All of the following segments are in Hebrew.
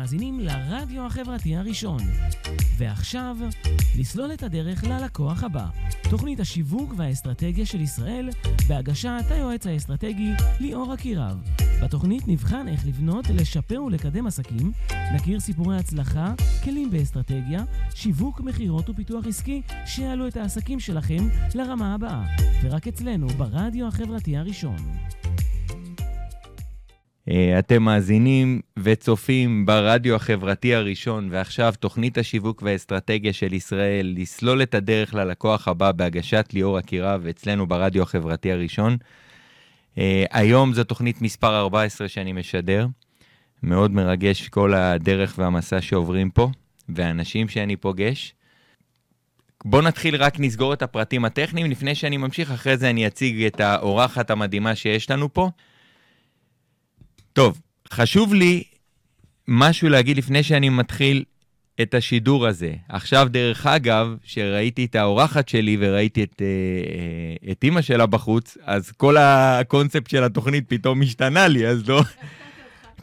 מאזינים לרדיו החברתי הראשון. ועכשיו, לסלול את הדרך ללקוח הבא. תוכנית השיווק והאסטרטגיה של ישראל, בהגשת היועץ האסטרטגי ליאור אקירב. בתוכנית נבחן איך לבנות, לשפר ולקדם עסקים, נכיר סיפורי הצלחה, כלים באסטרטגיה, שיווק, מכירות ופיתוח עסקי, שיעלו את העסקים שלכם לרמה הבאה. ורק אצלנו, ברדיו החברתי הראשון. אה, אתם מאזינים וצופים ברדיו החברתי הראשון, ועכשיו תוכנית השיווק והאסטרטגיה של ישראל, לסלול את הדרך ללקוח הבא בהגשת ליאור אקירב אצלנו ברדיו החברתי הראשון. Uh, היום זו תוכנית מספר 14 שאני משדר. מאוד מרגש כל הדרך והמסע שעוברים פה, והאנשים שאני פוגש. בואו נתחיל רק נסגור את הפרטים הטכניים, לפני שאני ממשיך, אחרי זה אני אציג את האורחת המדהימה שיש לנו פה. טוב, חשוב לי משהו להגיד לפני שאני מתחיל את השידור הזה. עכשיו, דרך אגב, שראיתי את האורחת שלי וראיתי את, אה, את אימא שלה בחוץ, אז כל הקונספט של התוכנית פתאום השתנה לי, אז לא...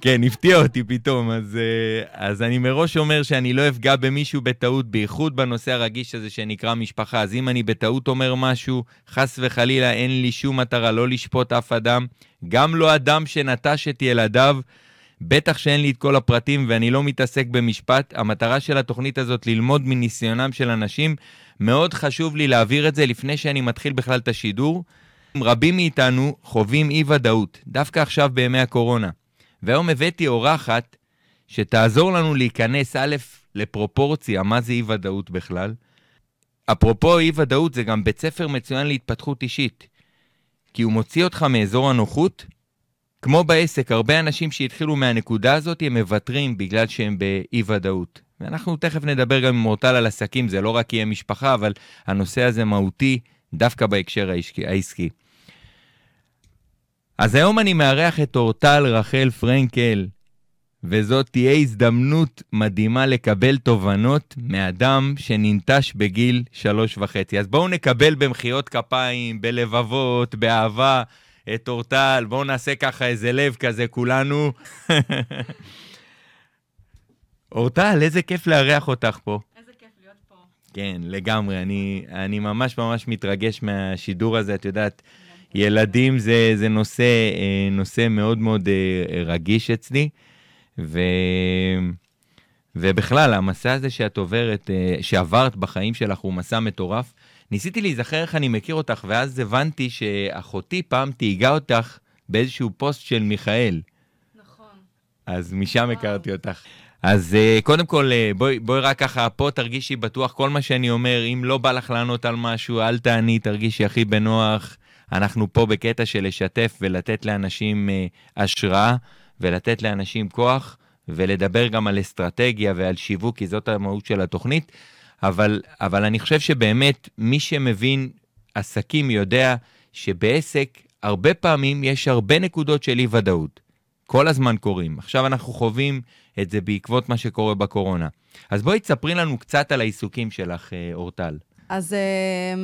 כן, הפתיע אותי פתאום, אז, אה, אז אני מראש אומר שאני לא אפגע במישהו בטעות, בייחוד בנושא הרגיש הזה שנקרא משפחה. אז אם אני בטעות אומר משהו, חס וחלילה אין לי שום מטרה לא לשפוט אף אדם, גם לא אדם שנטש את ילדיו. בטח שאין לי את כל הפרטים ואני לא מתעסק במשפט. המטרה של התוכנית הזאת ללמוד מניסיונם של אנשים. מאוד חשוב לי להעביר את זה לפני שאני מתחיל בכלל את השידור. רבים מאיתנו חווים אי-ודאות, דווקא עכשיו בימי הקורונה. והיום הבאתי אורחת שתעזור לנו להיכנס, א', לפרופורציה, מה זה אי-ודאות בכלל. אפרופו אי-ודאות, זה גם בית ספר מצוין להתפתחות אישית. כי הוא מוציא אותך מאזור הנוחות. כמו בעסק, הרבה אנשים שהתחילו מהנקודה הזאת, הם מוותרים בגלל שהם באי-ודאות. ואנחנו תכף נדבר גם עם מורטל על עסקים, זה לא רק יהיה משפחה, אבל הנושא הזה מהותי דווקא בהקשר העסקי. אז היום אני מארח את אורטל רחל פרנקל, וזאת תהיה הזדמנות מדהימה לקבל תובנות מאדם שננטש בגיל שלוש וחצי. אז בואו נקבל במחיאות כפיים, בלבבות, באהבה, את אורטל. בואו נעשה ככה איזה לב כזה כולנו. אורטל, איזה כיף לארח אותך פה. איזה כיף להיות פה. כן, לגמרי. אני, אני ממש ממש מתרגש מהשידור הזה, את יודעת. ילדים זה, זה נושא, אה, נושא מאוד מאוד אה, רגיש אצלי, ו... ובכלל, המסע הזה שאת עוברת, אה, שעברת בחיים שלך הוא מסע מטורף. ניסיתי להיזכר איך אני מכיר אותך, ואז הבנתי שאחותי פעם תהיגה אותך באיזשהו פוסט של מיכאל. נכון. אז משם הכרתי אותך. אז קודם כל, בואי, בואי רק ככה, פה תרגישי בטוח כל מה שאני אומר, אם לא בא לך לענות על משהו, אל תעני, תרגישי הכי בנוח. אנחנו פה בקטע של לשתף ולתת לאנשים אה, השראה ולתת לאנשים כוח ולדבר גם על אסטרטגיה ועל שיווק, כי זאת המהות של התוכנית. אבל, אבל אני חושב שבאמת מי שמבין עסקים יודע שבעסק הרבה פעמים יש הרבה נקודות של אי ודאות. כל הזמן קורים. עכשיו אנחנו חווים את זה בעקבות מה שקורה בקורונה. אז בואי תספרי לנו קצת על העיסוקים שלך, אה, אורטל. אז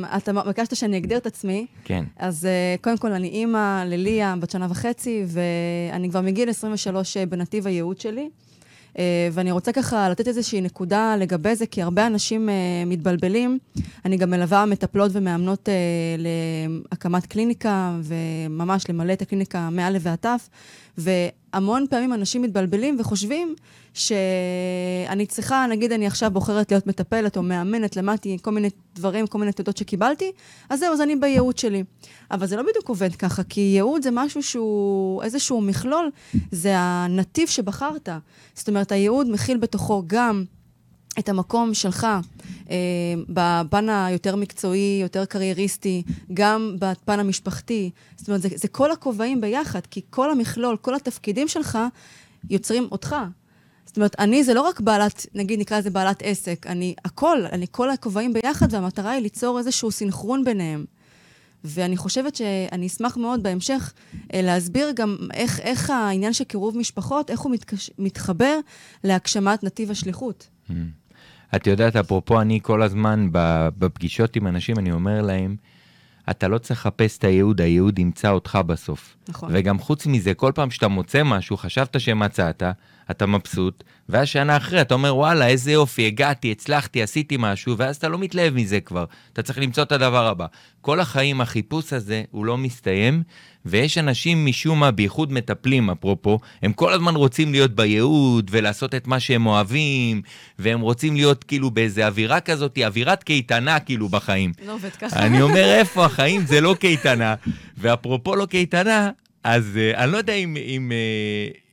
uh, אתה ביקשת שאני אגדיר את עצמי. כן. אז uh, קודם כל, אני אימא לליה, בת שנה וחצי, ואני כבר מגיל 23 אה, בנתיב הייעוד שלי. Uh, ואני רוצה ככה לתת איזושהי נקודה לגבי זה, כי הרבה אנשים uh, מתבלבלים. אני גם מלווה מטפלות ומאמנות uh, להקמת קליניקה, וממש למלא את הקליניקה מא' ועד ת', והמון פעמים אנשים מתבלבלים וחושבים שאני צריכה, נגיד אני עכשיו בוחרת להיות מטפלת או מאמנת, למדתי כל מיני דברים, כל מיני תעודות שקיבלתי, אז זהו, אז אני בייעוד שלי. אבל זה לא בדיוק עובד ככה, כי ייעוד זה משהו שהוא איזשהו מכלול, זה הנתיב שבחרת. זאת אומרת, הייעוד מכיל בתוכו גם את המקום שלך אה, בפן היותר מקצועי, יותר קרייריסטי, גם בפן המשפחתי. זאת אומרת, זה, זה כל הכובעים ביחד, כי כל המכלול, כל התפקידים שלך יוצרים אותך. זאת אומרת, אני זה לא רק בעלת, נגיד נקרא לזה בעלת עסק, אני הכל, אני כל הכובעים ביחד, והמטרה היא ליצור איזשהו סינכרון ביניהם. ואני חושבת שאני אשמח מאוד בהמשך אה, להסביר גם איך, איך העניין של קירוב משפחות, איך הוא מתקש, מתחבר להגשמת נתיב השליחות. Mm. את יודעת, אפרופו, אני כל הזמן בפגישות עם אנשים, אני אומר להם, אתה לא צריך לחפש את הייעוד, הייעוד ימצא אותך בסוף. נכון. וגם חוץ מזה, כל פעם שאתה מוצא משהו, חשבת שמצאת, אתה מבסוט, ואז שנה אחרי אתה אומר, וואלה, איזה יופי, הגעתי, הצלחתי, עשיתי משהו, ואז אתה לא מתלהב מזה כבר. אתה צריך למצוא את הדבר הבא. כל החיים, החיפוש הזה, הוא לא מסתיים, ויש אנשים משום מה, בייחוד מטפלים, אפרופו, הם כל הזמן רוצים להיות בייעוד ולעשות את מה שהם אוהבים, והם רוצים להיות כאילו באיזה אווירה כזאת, אווירת קייטנה כאילו בחיים. לא עובד ככה. אני אומר, איפה החיים זה לא קייטנה, ואפרופו לא קייטנה, אז uh, אני לא יודע אם... אם uh,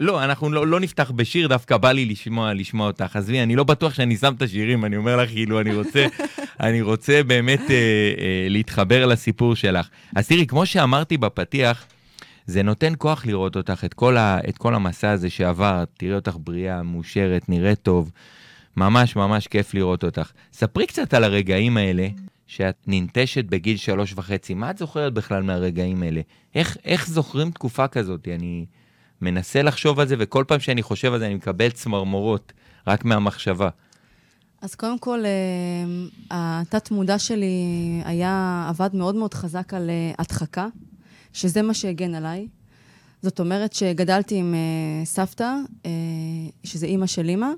לא, אנחנו לא, לא נפתח בשיר, דווקא בא לי לשמוע, לשמוע אותך. עזבי, אני לא בטוח שאני שם את השירים, אני אומר לך, כאילו, אני רוצה, אני רוצה באמת uh, uh, להתחבר לסיפור שלך. אז תראי, כמו שאמרתי בפתיח, זה נותן כוח לראות אותך, את כל, ה, את כל המסע הזה שעברת, תראי אותך בריאה, מאושרת, נראית טוב. ממש ממש כיף לראות אותך. ספרי קצת על הרגעים האלה, שאת ננטשת בגיל שלוש וחצי. מה את זוכרת בכלל מהרגעים האלה? איך, איך זוכרים תקופה כזאת? אני מנסה לחשוב על זה, וכל פעם שאני חושב על זה אני מקבל צמרמורות, רק מהמחשבה. אז קודם כל, אה, התת-מודע שלי היה, עבד מאוד מאוד חזק על אה, הדחקה, שזה מה שהגן עליי. זאת אומרת שגדלתי עם אה, סבתא, שזה אימא של אימא,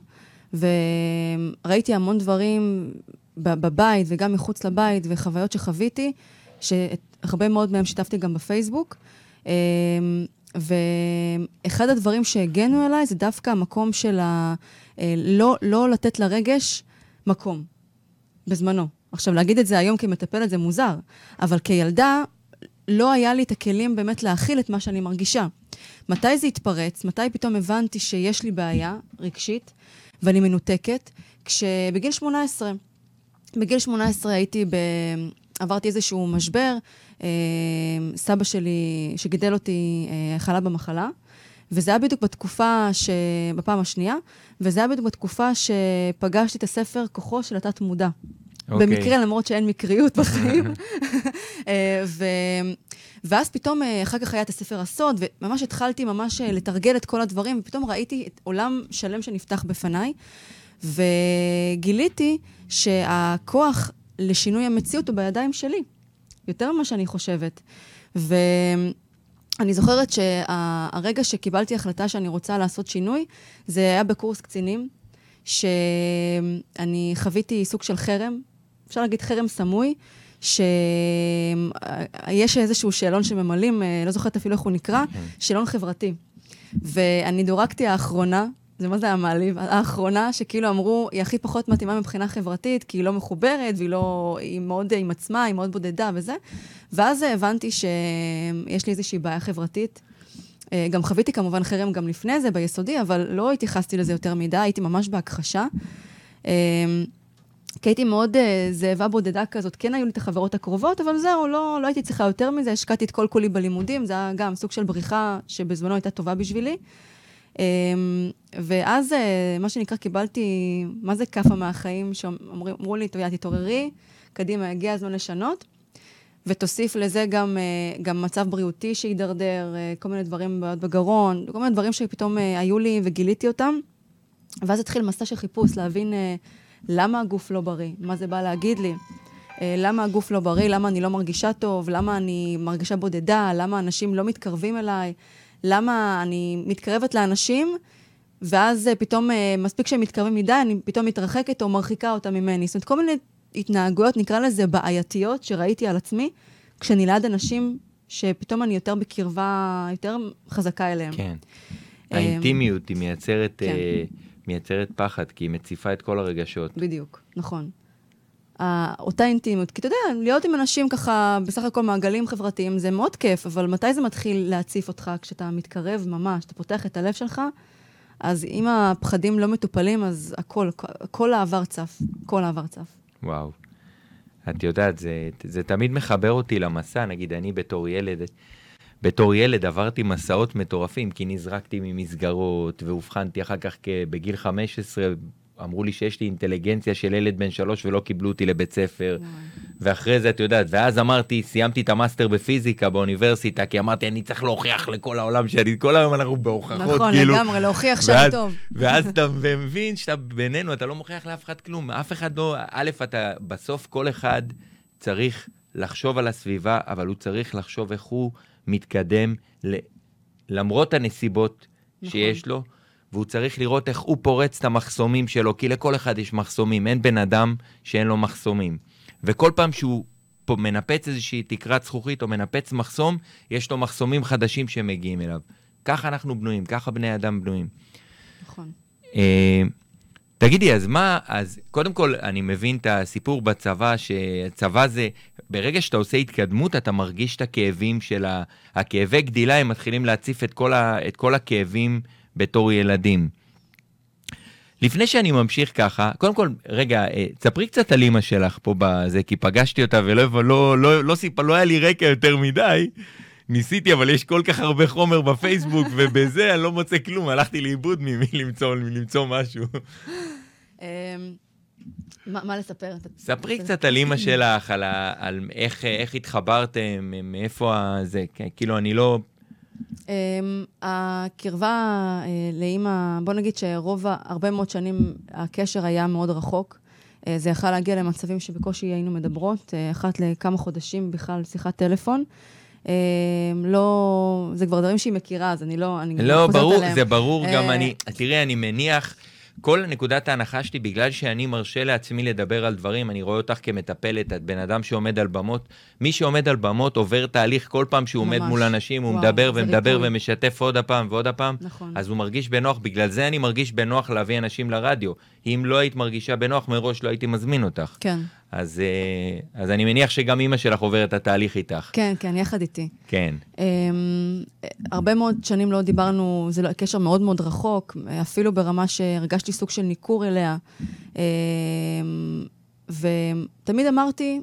וראיתי המון דברים בבית וגם מחוץ לבית, וחוויות שחוויתי, שהרבה מאוד מהם שיתפתי גם בפייסבוק. ואחד הדברים שהגנו אליי זה דווקא המקום של ה... לא, לא לתת לרגש מקום, בזמנו. עכשיו, להגיד את זה היום כמטפלת זה מוזר, אבל כילדה לא היה לי את הכלים באמת להכיל את מה שאני מרגישה. מתי זה התפרץ? מתי פתאום הבנתי שיש לי בעיה רגשית ואני מנותקת? כשבגיל 18, בגיל 18 הייתי. עברתי איזשהו משבר, אה, סבא שלי, שגידל אותי, אה, חלה במחלה, וזה היה בדיוק בתקופה, ש... בפעם השנייה, וזה היה בדיוק בתקופה שפגשתי את הספר כוחו של התת-מודע. Okay. אוקיי. במקרה, למרות שאין מקריות בחיים. אה, ו... ואז פתאום, אחר כך היה את הספר הסוד, וממש התחלתי ממש לתרגל את כל הדברים, ופתאום ראיתי את עולם שלם שנפתח בפניי, וגיליתי שהכוח לשינוי המציאות הוא בידיים שלי, יותר ממה שאני חושבת. ואני זוכרת שהרגע שקיבלתי החלטה שאני רוצה לעשות שינוי, זה היה בקורס קצינים, שאני חוויתי סוג של חרם, אפשר להגיד חרם סמוי, שיש איזשהו שאלון שממלאים, לא זוכרת אפילו איך הוא נקרא, כן. שאלון חברתי. ואני דורקתי האחרונה, זה מה זה היה מעליב, האחרונה שכאילו אמרו, היא הכי פחות מתאימה מבחינה חברתית, כי היא לא מחוברת, והיא לא, היא מאוד עם עצמה, היא מאוד בודדה וזה. ואז הבנתי שיש לי איזושהי בעיה חברתית. אה, גם חוויתי כמובן חרם גם לפני זה, ביסודי, אבל לא התייחסתי לזה יותר מדי, הייתי ממש בהכחשה. אה, כי הייתי מאוד אה, זאבה בודדה כזאת, כן היו לי את החברות הקרובות, אבל זהו, לא, לא הייתי צריכה יותר מזה, השקעתי את כל כולי בלימודים, זה היה גם סוג של בריחה שבזמנו הייתה טובה בשבילי. אמ, ואז, אה, מה שנקרא, קיבלתי, מה זה כאפה מהחיים, שאמרו לי, טוב, תתעוררי, קדימה, הגיע הזמן לשנות. ותוסיף לזה גם, אה, גם מצב בריאותי שהידרדר, אה, כל מיני דברים, בעיות בגרון, כל מיני דברים שפתאום היו לי וגיליתי אותם. ואז התחיל מסע של חיפוש, להבין למה הגוף לא בריא, מה זה בא להגיד לי. למה הגוף לא בריא, למה אני לא מרגישה טוב, למה אני מרגישה בודדה, למה אנשים לא מתקרבים אליי, למה אני מתקרבת לאנשים, ואז אה, פתאום, אה, מספיק שהם מתקרבים מדי, אני פתאום מתרחקת או מרחיקה אותם ממני. זאת אומרת, כל מיני התנהגויות, נקרא לזה בעייתיות, שראיתי על עצמי, כשאני ליד אנשים שפתאום אני יותר בקרבה, יותר חזקה אליהם. כן. אמ, האינטימיות היא מייצרת, כן. מייצרת פחד, כי היא מציפה את כל הרגשות. בדיוק, נכון. אותה אינטימיות. כי אתה יודע, להיות עם אנשים ככה, בסך הכל מעגלים חברתיים, זה מאוד כיף, אבל מתי זה מתחיל להציף אותך? כשאתה מתקרב ממש, אתה פותח את הלב שלך, אז אם הפחדים לא מטופלים, אז הכל, כל העבר צף. כל העבר צף. וואו. את יודעת, זה, זה תמיד מחבר אותי למסע, נגיד, אני בתור ילד, בתור ילד עברתי מסעות מטורפים, כי נזרקתי ממסגרות, ואובחנתי אחר כך בגיל 15 אמרו לי שיש לי אינטליגנציה של ילד בן שלוש ולא קיבלו אותי לבית ספר. ואחרי זה את יודעת, ואז אמרתי, סיימתי את המאסטר בפיזיקה באוניברסיטה, כי אמרתי, אני צריך להוכיח לכל העולם שאני, כל היום אנחנו בהוכחות, נכון, כאילו. נכון, לגמרי, להוכיח שאני טוב. ואז אתה מבין שאתה בינינו, אתה לא מוכיח לאף אחד כלום, אף אחד לא, א', אתה, בסוף כל אחד צריך לחשוב על הסביבה, אבל הוא צריך לחשוב איך הוא מתקדם, למרות הנסיבות נכון. שיש לו. והוא צריך לראות איך הוא פורץ את המחסומים שלו, כי לכל אחד יש מחסומים, אין בן אדם שאין לו מחסומים. וכל פעם שהוא פה מנפץ איזושהי תקרת זכוכית או מנפץ מחסום, יש לו מחסומים חדשים שמגיעים אליו. ככה אנחנו בנויים, ככה בני אדם בנויים. נכון. אה, תגידי, אז מה, אז קודם כל, אני מבין את הסיפור בצבא, שצבא זה, ברגע שאתה עושה התקדמות, אתה מרגיש את הכאבים של ה... הכאבי גדילה, הם מתחילים להציף את כל, ה... את כל הכאבים בתור ילדים. לפני שאני ממשיך ככה, קודם כל, רגע, אה, תספרי קצת על אימא שלך פה בזה, כי פגשתי אותה ולא לא, לא, לא, לא, סיפ... לא היה לי רקע יותר מדי. ניסיתי, אבל יש כל כך הרבה חומר בפייסבוק, ובזה אני לא מוצא כלום, הלכתי לאיבוד ממי למצוא, למצוא משהו. אמ, מה מה לספר? ספרי קצת על אימא שלך, על, על איך, איך התחברתם, מאיפה זה, כאילו, אני לא... Um, הקרבה uh, לאימא, בוא נגיד שרוב, הרבה מאוד שנים הקשר היה מאוד רחוק. Uh, זה יכל להגיע למצבים שבקושי היינו מדברות, uh, אחת לכמה חודשים בכלל שיחת טלפון. Uh, לא, זה כבר דברים שהיא מכירה, אז אני לא, אני לא, ברור, עליהם. זה ברור, uh, גם אני, תראי, אני מניח... כל נקודת ההנחה שלי, בגלל שאני מרשה לעצמי לדבר על דברים, אני רואה אותך כמטפלת, את בן אדם שעומד על במות. מי שעומד על במות עובר תהליך כל פעם שהוא ממש. עומד מול אנשים, הוא וואו, מדבר ומדבר ריפוי. ומשתף עוד הפעם ועוד הפעם. נכון. אז הוא מרגיש בנוח, בגלל זה אני מרגיש בנוח להביא אנשים לרדיו. אם לא היית מרגישה בנוח, מראש לא הייתי מזמין אותך. כן. אז, אה, אז אני מניח שגם אימא שלך עוברת את התהליך איתך. כן, כן, יחד איתי. כן. Um, הרבה מאוד שנים לא דיברנו, זה לא, קשר מאוד מאוד רחוק, אפילו ברמה שהרגשתי סוג של ניכור אליה. Um, ותמיד אמרתי,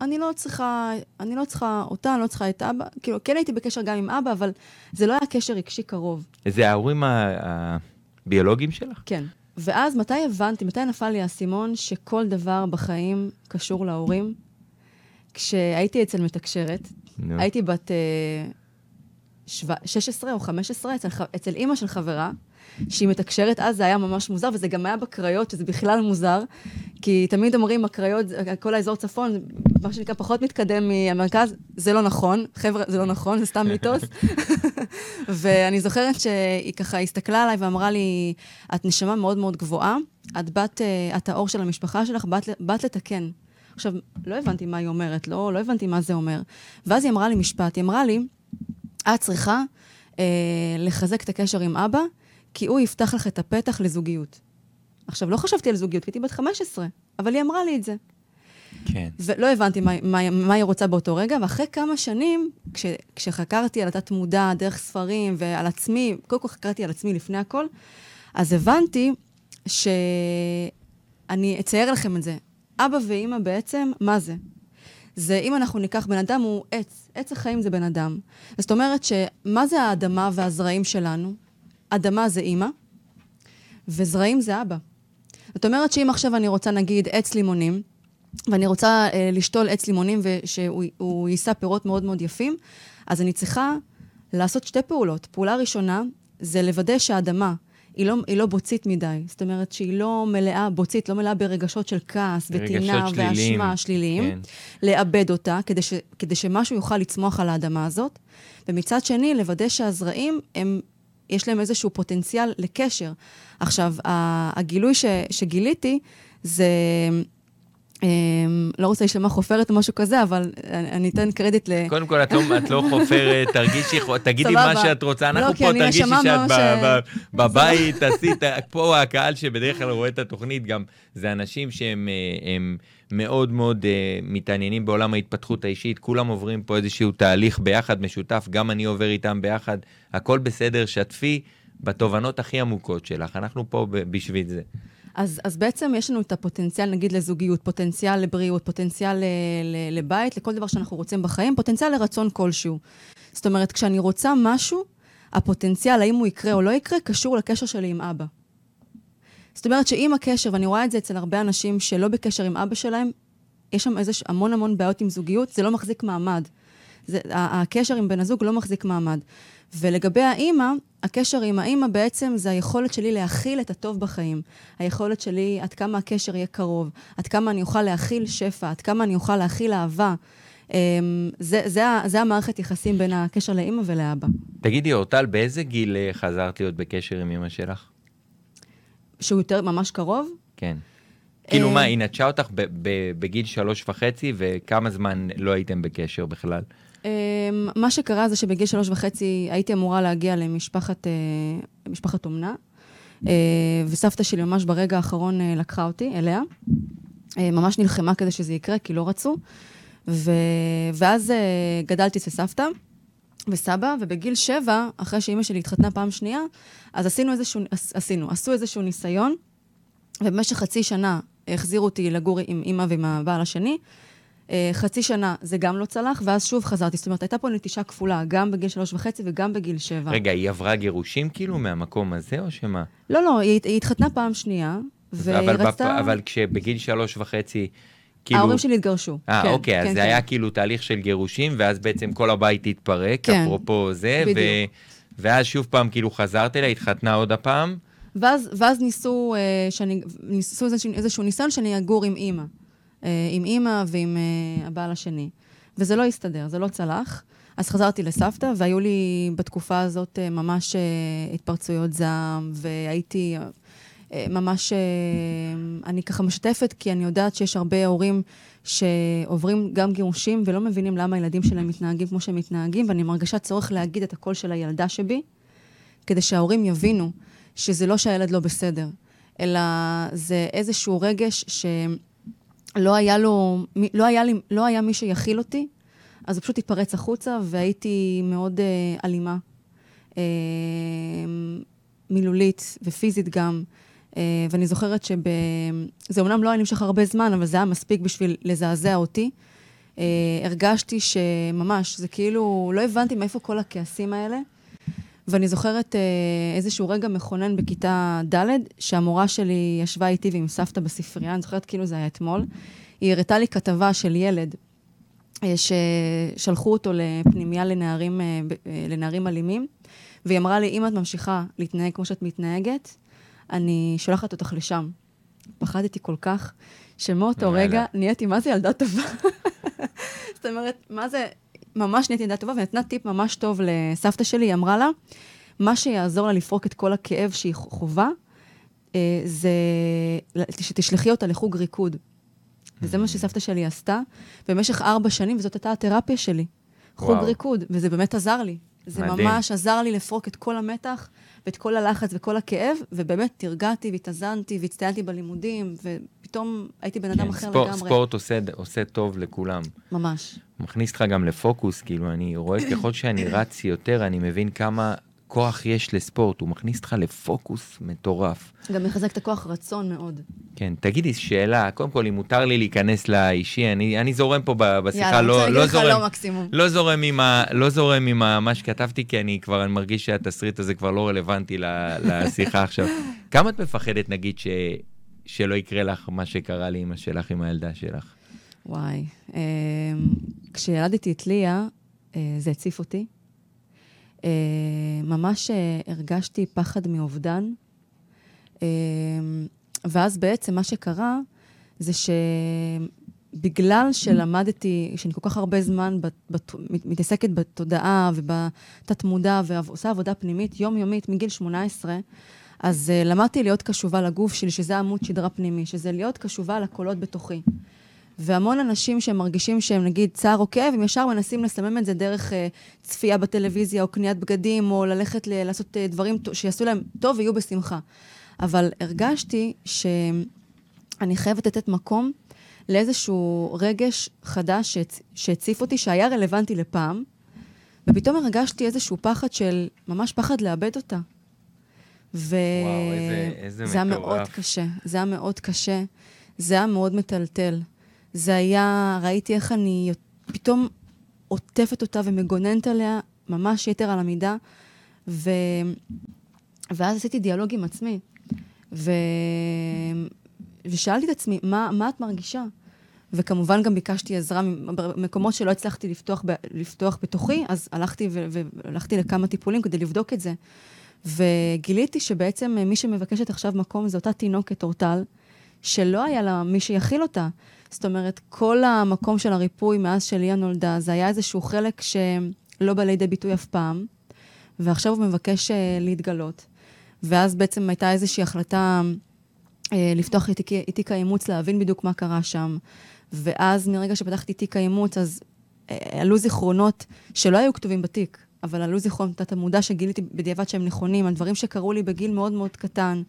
אני לא צריכה, אני לא צריכה אותה, אני לא צריכה את אבא. כאילו, כן הייתי בקשר גם עם אבא, אבל זה לא היה קשר רגשי קרוב. זה ההורים הביולוגיים שלך? כן. ואז מתי הבנתי, מתי נפל לי האסימון שכל דבר בחיים קשור להורים? כשהייתי אצל מתקשרת, no. הייתי בת uh, שו... 16 או 15, אצל, אצל אימא של חברה, שהיא מתקשרת, אז זה היה ממש מוזר, וזה גם היה בקריות, שזה בכלל מוזר, כי תמיד אומרים, הקריות, כל האזור צפון, מה שנקרא, פחות מתקדם מהמרכז, זה לא נכון, חבר'ה, זה לא נכון, זה סתם מיתוס. ואני זוכרת שהיא ככה הסתכלה עליי ואמרה לי, את נשמה מאוד מאוד גבוהה, את בת, אה, את האור של המשפחה שלך, באת, באת לתקן. עכשיו, לא הבנתי מה היא אומרת, לא, לא הבנתי מה זה אומר. ואז היא אמרה לי משפט, היא אמרה לי, את צריכה אה, לחזק את הקשר עם אבא, כי הוא יפתח לך את הפתח לזוגיות. עכשיו, לא חשבתי על זוגיות, כי הייתי בת 15, אבל היא אמרה לי את זה. כן. ולא הבנתי מה, מה, מה היא רוצה באותו רגע, ואחרי כמה שנים, כש, כשחקרתי על התת-מודע, דרך ספרים ועל עצמי, קודם כל חקרתי על עצמי לפני הכל, אז הבנתי שאני אצייר לכם את זה. אבא ואימא בעצם, מה זה? זה אם אנחנו ניקח בן אדם, הוא עץ. עץ החיים זה בן אדם. זאת אומרת שמה זה האדמה והזרעים שלנו? אדמה זה אימא, וזרעים זה אבא. זאת אומרת שאם עכשיו אני רוצה, נגיד, עץ לימונים, ואני רוצה אה, לשתול עץ לימונים ושהוא יישא פירות מאוד מאוד יפים, אז אני צריכה לעשות שתי פעולות. פעולה ראשונה זה לוודא שהאדמה היא לא, היא לא בוצית מדי. זאת אומרת שהיא לא מלאה, בוצית, לא מלאה ברגשות של כעס וטינה ואשמה שליליים. כן. לאבד אותה, כדי, ש, כדי שמשהו יוכל לצמוח על האדמה הזאת. ומצד שני, לוודא שהזרעים הם יש להם איזשהו פוטנציאל לקשר. עכשיו, הגילוי ש, שגיליתי זה... אמ, לא רוצה להישמע חופרת או משהו כזה, אבל אני אתן קרדיט ל... קודם כל, את לא, לא חופרת, תרגישי, תגידי מה שאת רוצה. אנחנו לא, פה, תרגישי שאת בבית, עשית, פה הקהל שבדרך כלל רואה את התוכנית, גם זה אנשים שהם אה, מאוד מאוד uh, מתעניינים בעולם ההתפתחות האישית, כולם עוברים פה איזשהו תהליך ביחד, משותף, גם אני עובר איתם ביחד, הכל בסדר, שתפי בתובנות הכי עמוקות שלך, אנחנו פה בשביל זה. אז, אז בעצם יש לנו את הפוטנציאל, נגיד, לזוגיות, פוטנציאל לבריאות, פוטנציאל ל, ל, לבית, לכל דבר שאנחנו רוצים בחיים, פוטנציאל לרצון כלשהו. זאת אומרת, כשאני רוצה משהו, הפוטנציאל, האם הוא יקרה או לא יקרה, קשור לקשר שלי עם אבא. זאת אומרת שאם הקשר, ואני רואה את זה אצל הרבה אנשים שלא בקשר עם אבא שלהם, יש שם איזה המון המון בעיות עם זוגיות, זה לא מחזיק מעמד. זה, הקשר עם בן הזוג לא מחזיק מעמד. ולגבי האימא, הקשר עם האימא בעצם זה היכולת שלי להכיל את הטוב בחיים. היכולת שלי, עד כמה הקשר יהיה קרוב, עד כמה אני אוכל להכיל שפע, עד כמה אני אוכל להכיל אהבה. אמ, זה, זה, זה המערכת יחסים בין הקשר לאימא ולאבא. תגידי, אורטל, באיזה גיל אה, חזרת להיות בקשר עם אימא שלך? שהוא יותר ממש קרוב. כן. כאילו אה, מה, היא נטשה אותך בגיל שלוש וחצי, וכמה זמן לא הייתם בקשר בכלל? אמ, מה שקרה זה שבגיל שלוש וחצי הייתי אמורה להגיע למשפחת אה, משפחת אומנה, אה, וסבתא שלי ממש ברגע האחרון אה, לקחה אותי אליה. אה, ממש נלחמה כדי שזה יקרה, כי לא רצו. ו... ואז אה, גדלתי אצל סבתא וסבא, ובגיל שבע, אחרי שאימא שלי התחתנה פעם שנייה, אז עשינו איזשהו, עש- עשינו, עשו איזשהו ניסיון, ובמשך חצי שנה החזירו אותי לגור עם אימא ועם הבעל השני. אה, חצי שנה זה גם לא צלח, ואז שוב חזרתי. זאת אומרת, הייתה פה נטישה כפולה, גם בגיל שלוש וחצי וגם בגיל שבע. רגע, היא עברה גירושים כאילו מהמקום הזה, או שמה? לא, לא, היא, היא התחתנה פעם שנייה, אבל, בפ... ורצתה... אבל כשבגיל שלוש וחצי, כאילו... ההורים שלי התגרשו. אה, כן, אוקיי, אז כן, זה כן. היה כאילו תהליך של גירושים, ואז בעצם כל הבית התפרק, כן, אפרופו זה, ו... בדיוק. ואז שוב פעם כאילו חזרת אליה, התחתנה עוד הפעם. ואז, ואז ניסו, אה, שאני, ניסו איזשהו, איזשהו ניסיון שאני אגור עם אימא. אה, עם אימא ועם אה, הבעל השני. וזה לא הסתדר, זה לא צלח. אז חזרתי לסבתא, והיו לי בתקופה הזאת אה, ממש אה, התפרצויות זעם, והייתי אה, ממש... אה, אני ככה משתפת, כי אני יודעת שיש הרבה הורים שעוברים גם גירושים ולא מבינים למה הילדים שלהם מתנהגים כמו שהם מתנהגים, ואני מרגישה צורך להגיד את הקול של הילדה שבי, כדי שההורים יבינו שזה לא שהילד לא בסדר, אלא זה איזשהו רגש שלא היה לו, לא היה, לי, לא היה מי שיכיל אותי, אז הוא פשוט התפרץ החוצה, והייתי מאוד אה, אלימה, אה, מילולית ופיזית גם. אה, ואני זוכרת שב... זה אומנם לא היה נמשך הרבה זמן, אבל זה היה מספיק בשביל לזעזע אותי. אה, הרגשתי שממש, זה כאילו, לא הבנתי מאיפה כל הכעסים האלה. ואני זוכרת אה, איזשהו רגע מכונן בכיתה ד', שהמורה שלי ישבה איתי ועם סבתא בספרייה, אני זוכרת כאילו זה היה אתמול. היא הראתה לי כתבה של ילד אה, ששלחו אותו לפנימייה לנערים, אה, לנערים אלימים, והיא אמרה לי, אם את ממשיכה להתנהג כמו שאת מתנהגת, אני שולחת אותך לשם. פחדתי כל כך, שמאותו. רגע נהייתי, מה זה ילדה טובה? זאת אומרת, מה זה, ממש נהייתי ילדה טובה, ונתנה טיפ ממש טוב לסבתא שלי, היא אמרה לה, מה שיעזור לה לפרוק את כל הכאב שהיא חווה, אה, זה שתשלחי אותה לחוג ריקוד. וזה מה שסבתא שלי עשתה במשך ארבע שנים, וזאת הייתה התרפיה שלי. חוג וואו. ריקוד, וזה באמת עזר לי. זה מדהים. ממש עזר לי לפרוק את כל המתח ואת כל הלחץ וכל הכאב, ובאמת תרגעתי והתאזנתי והצטיינתי בלימודים, ופתאום הייתי בן אדם כן, אחר ספורט, לגמרי. ספורט עושה, עושה טוב לכולם. ממש. מכניס אותך גם לפוקוס, כאילו, אני רואה ככל שאני רץ יותר, אני מבין כמה כוח יש לספורט, הוא מכניס אותך לפוקוס מטורף. גם מחזק את הכוח רצון מאוד. כן, תגידי, שאלה, קודם כל, אם מותר לי להיכנס לאישי, אני, אני זורם פה בשיחה, יאללה, לא, לא לך זורם. לא מקסימום. לא זורם עם, ה, לא זורם עם ה, מה שכתבתי, כי אני כבר אני מרגיש שהתסריט הזה כבר לא רלוונטי לשיחה עכשיו. כמה את מפחדת, נגיד, ש, שלא יקרה לך מה שקרה לאמא שלך עם הילדה שלך? וואי. אה, כשילדתי את ליה, אה, זה הציף אותי. אה, ממש אה, הרגשתי פחד מאובדן. אה, ואז בעצם מה שקרה, זה שבגלל שלמדתי, שאני כל כך הרבה זמן בת, בת, מת- מתעסקת בתודעה ובתת-מודע ועושה עבודה פנימית יומיומית מגיל 18, אז uh, למדתי להיות קשובה לגוף שלי, שזה עמוד שדרה פנימי, שזה להיות קשובה לקולות בתוכי. והמון אנשים שמרגישים שהם נגיד צער או כאב, הם ישר מנסים לסמם את זה דרך uh, צפייה בטלוויזיה, או קניית בגדים, או ללכת ל- לעשות uh, דברים שיעשו להם טוב ויהיו בשמחה. אבל הרגשתי שאני חייבת לתת מקום לאיזשהו רגש חדש שהצ... שהציף אותי, שהיה רלוונטי לפעם, ופתאום הרגשתי איזשהו פחד של, ממש פחד לאבד אותה. ו... וואו, איזה- איזה זה היה מטורף. מאוד קשה, זה היה מאוד קשה, זה היה מאוד מטלטל. זה היה, ראיתי איך אני פתאום עוטפת אותה ומגוננת עליה, ממש יתר על המידה, ו... ואז עשיתי דיאלוג עם עצמי, ו... ושאלתי את עצמי, מה, מה את מרגישה? וכמובן גם ביקשתי עזרה במקומות שלא הצלחתי לפתוח, ב... לפתוח בתוכי, אז הלכתי, ו... והלכתי לכמה טיפולים כדי לבדוק את זה. וגיליתי שבעצם מי שמבקשת עכשיו מקום זה אותה תינוקת, אורטל, שלא היה לה מי שיכיל אותה. זאת אומרת, כל המקום של הריפוי מאז שליה נולדה, זה היה איזשהו חלק שלא בא לידי ביטוי אף פעם, ועכשיו הוא מבקש uh, להתגלות. ואז בעצם הייתה איזושהי החלטה אה, לפתוח את תיק האימוץ, להבין בדיוק מה קרה שם. ואז מרגע שפתחתי תיק האימוץ, אז אה, עלו זיכרונות שלא היו כתובים בתיק, אבל עלו זיכרונות תת המודע שגיליתי בדיעבד שהם נכונים, על דברים שקרו לי בגיל מאוד מאוד קטן.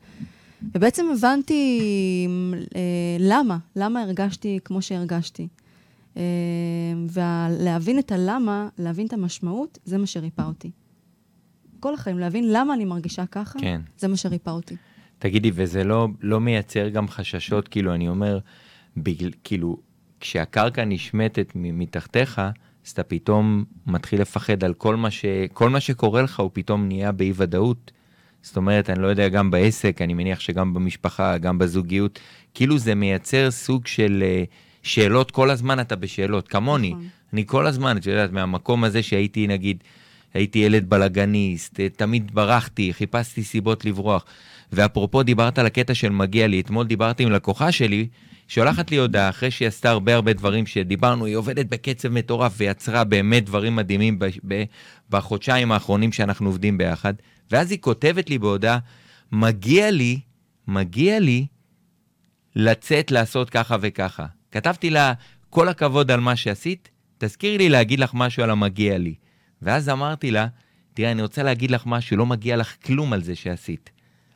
ובעצם הבנתי אה, למה, למה הרגשתי כמו שהרגשתי. אה, ולהבין את הלמה, להבין את המשמעות, זה מה שריפא אותי. כל החיים, להבין למה אני מרגישה ככה, כן. זה מה שריפא אותי. תגידי, וזה לא, לא מייצר גם חששות, כאילו, אני אומר, בגל, כאילו, כשהקרקע נשמטת מתחתיך, אז אתה פתאום מתחיל לפחד על כל מה, ש, כל מה שקורה לך, הוא פתאום נהיה באי-ודאות. זאת אומרת, אני לא יודע, גם בעסק, אני מניח שגם במשפחה, גם בזוגיות, כאילו זה מייצר סוג של uh, שאלות, כל הזמן אתה בשאלות, כמוני. נכון. אני כל הזמן, את יודעת, מהמקום הזה שהייתי, נגיד, הייתי ילד בלאגניסט, אה, תמיד ברחתי, חיפשתי סיבות לברוח. ואפרופו, דיברת על הקטע של מגיע לי, אתמול דיברתי עם לקוחה שלי, שולחת לי הודעה, אחרי שהיא עשתה הרבה הרבה דברים שדיברנו, היא עובדת בקצב מטורף ויצרה באמת דברים מדהימים בחודשיים האחרונים שאנחנו עובדים ביחד, ואז היא כותבת לי בהודעה, מגיע לי, מגיע לי לצאת לעשות ככה וככה. כתבתי לה, כל הכבוד על מה שעשית, תזכירי לי להגיד לך משהו על המגיע לי. ואז אמרתי לה, תראה, אני רוצה להגיד לך משהו, לא מגיע לך כלום על זה שעשית.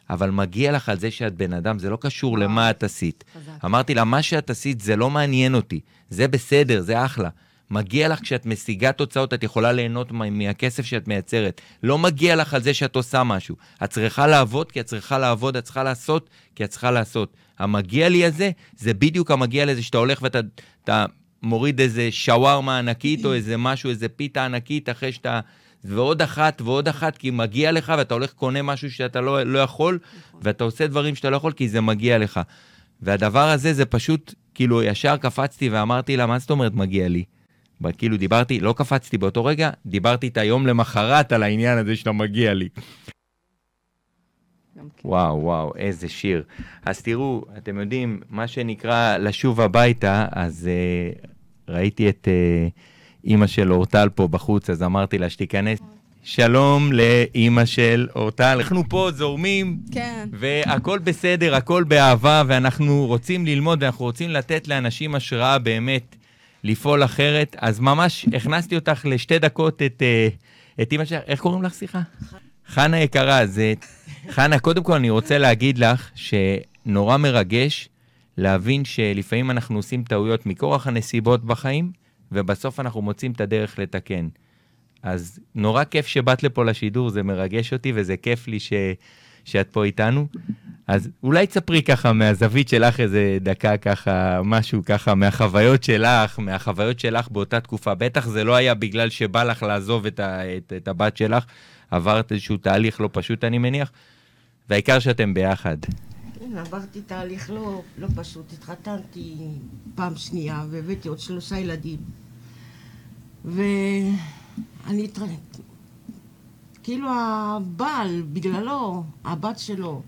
אבל מגיע לך על זה שאת בן אדם, זה לא קשור למה את עשית. חזק. אמרתי לה, מה שאת עשית זה לא מעניין אותי, זה בסדר, זה אחלה. מגיע לך כשאת משיגה תוצאות, את יכולה ליהנות מהכסף שאת מייצרת. לא מגיע לך על זה שאת עושה משהו. את צריכה לעבוד כי את צריכה לעבוד, את צריכה לעשות כי את צריכה לעשות. המגיע לי הזה, זה בדיוק המגיע לזה שאתה הולך ואתה מוריד איזה שווארמה ענקית או איזה משהו, איזה פיתה ענקית אחרי שאתה... ועוד אחת ועוד אחת, כי מגיע לך ואתה הולך קונה משהו שאתה לא, לא יכול, נכון. ואתה עושה דברים שאתה לא יכול כי זה מגיע לך. והדבר הזה זה פשוט, כאילו, ישר קפצתי ואמרתי לה, מה זאת אומרת מגיע לי? כאילו דיברתי, לא קפצתי באותו רגע, דיברתי את היום למחרת על העניין הזה שאתה מגיע לי. כן. וואו, וואו, איזה שיר. אז תראו, אתם יודעים, מה שנקרא לשוב הביתה, אז uh, ראיתי את uh, אימא של אורטל פה בחוץ, אז אמרתי לה שתיכנס. שלום לאימא של אורטל, אנחנו פה זורמים, כן. והכל בסדר, הכל באהבה, ואנחנו רוצים ללמוד, ואנחנו רוצים לתת לאנשים השראה באמת לפעול אחרת. אז ממש הכנסתי אותך לשתי דקות את, אה, את אימא שלך, איך קוראים לך, סליחה? חנה יקרה, זה... חנה, קודם כל אני רוצה להגיד לך שנורא מרגש להבין שלפעמים אנחנו עושים טעויות מכורח הנסיבות בחיים, ובסוף אנחנו מוצאים את הדרך לתקן. אז נורא כיף שבאת לפה לשידור, זה מרגש אותי וזה כיף לי ש... שאת פה איתנו. אז אולי תספרי ככה מהזווית שלך איזה דקה ככה, משהו ככה מהחוויות שלך, מהחוויות שלך באותה תקופה. בטח זה לא היה בגלל שבא לך לעזוב את, ה, את, את הבת שלך, עברת איזשהו תהליך לא פשוט אני מניח, והעיקר שאתם ביחד. כן, עברתי תהליך לא, לא פשוט, התחתנתי פעם שנייה והבאתי עוד שלושה ילדים. ואני התרנית, כאילו הבעל, בגללו, הבת שלו,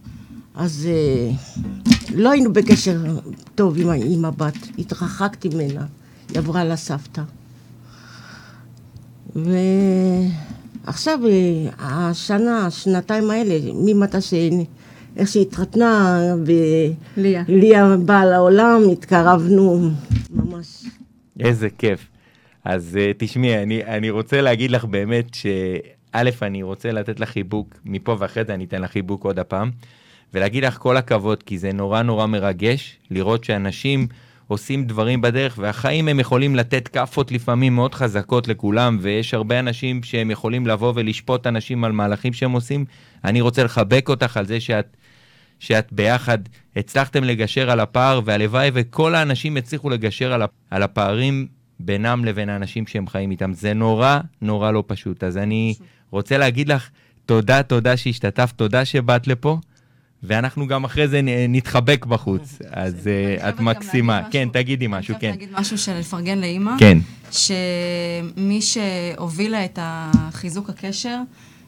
אז אה, לא היינו בקשר טוב עם, עם הבת, התרחקתי ממנה, היא עברה לסבתא. ועכשיו, אה, השנה, השנתיים האלה, ממתי ש... איך שהתחתנה, וליה באה לעולם, התקרבנו ממש. איזה כיף. אז uh, תשמעי, אני, אני רוצה להגיד לך באמת שא', אני רוצה לתת לך חיבוק מפה ואחרי זה אני אתן לך חיבוק עוד הפעם. ולהגיד לך כל הכבוד, כי זה נורא נורא מרגש לראות שאנשים עושים דברים בדרך, והחיים הם יכולים לתת כאפות לפעמים מאוד חזקות לכולם, ויש הרבה אנשים שהם יכולים לבוא ולשפוט אנשים על מהלכים שהם עושים. אני רוצה לחבק אותך על זה שאת, שאת ביחד הצלחתם לגשר על הפער, והלוואי וכל האנשים הצליחו לגשר על הפערים בינם לבין האנשים שהם חיים איתם. זה נורא נורא לא פשוט. אז אני רוצה להגיד לך תודה, תודה שהשתתפת, תודה שבאת לפה. ואנחנו גם אחרי זה נתחבק בחוץ, אז אה, את מקסימה. כן, תגידי משהו, כן. אני חייבת להגיד משהו של לפרגן לאימא. כן. שמי שהובילה את החיזוק הקשר,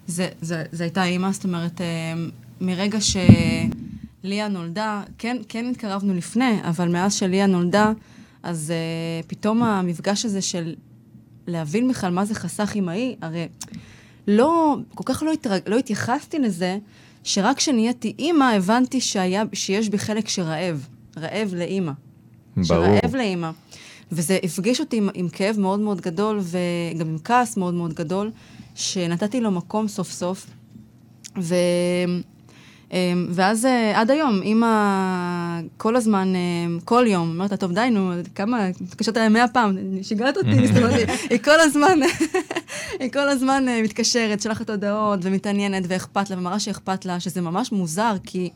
זה, הייתה אימא, זאת אומרת, אה, מרגע שליה נולדה, כן, כן התקרבנו לפני, אבל מאז שליה נולדה, אז uh, פתאום המפגש הזה של להבין בכלל מה זה חסך אמאי, הרי לא, כל כך לא, התרג, לא התייחסתי לזה, שרק כשנהייתי אימא, הבנתי שהיה, שיש בי חלק שרעב. רעב לאימא. ברור. שרעב לאימא. וזה הפגיש אותי עם, עם כאב מאוד מאוד גדול, וגם עם כעס מאוד מאוד גדול, שנתתי לו מקום סוף סוף. ו... אמ, ואז אה, עד היום, אימא כל הזמן, אמ, כל יום, אומרת טוב, די, נו, כמה, מתקשרת אליי מאה פעם, שיגעת אותי, זאת היא כל הזמן, היא כל הזמן אה, מתקשרת, שולחת הודעות ומתעניינת ואכפת לה, ומראה שאכפת לה, שזה ממש מוזר, כי